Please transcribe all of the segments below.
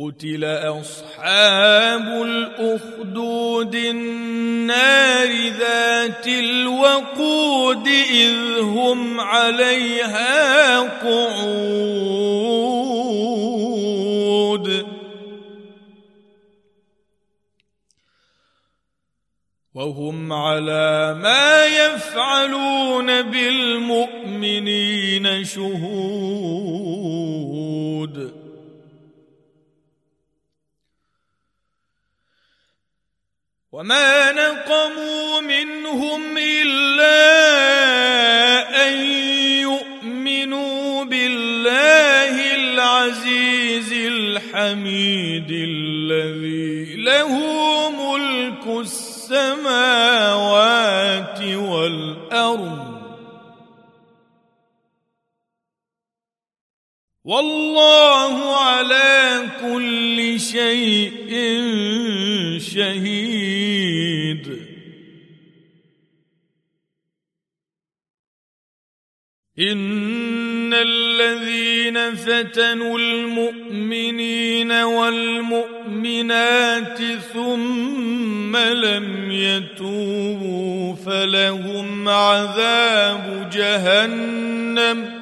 قتل أصحاب الأخدود النار ذات الوقود إذ هم عليها قعود. وهم على ما يفعلون بالمؤمنين شهود. وما نقموا منهم الا ان يؤمنوا بالله العزيز الحميد الذي له ملك السماوات والارض والله على كل شيء شهيد ان الذين فتنوا المؤمنين والمؤمنات ثم لم يتوبوا فلهم عذاب جهنم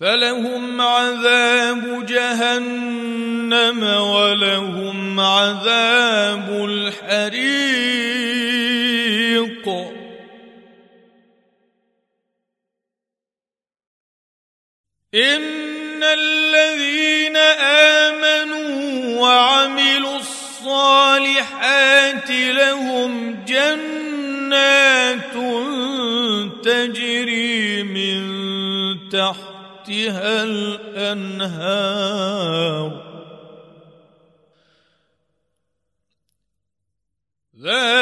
فلهم عذاب جهنم ولهم عذاب الحريق ان الذين امنوا وعملوا الصالحات لهم جنات تجري من تحت تحتها الانهار ذلك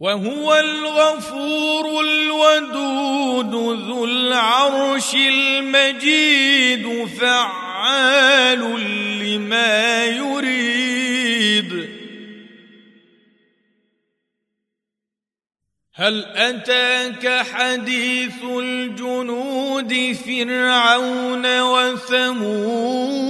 وهو الغفور الودود ذو العرش المجيد فعال لما يريد. هل أتاك حديث الجنود فرعون وثمود؟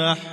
محفوظ.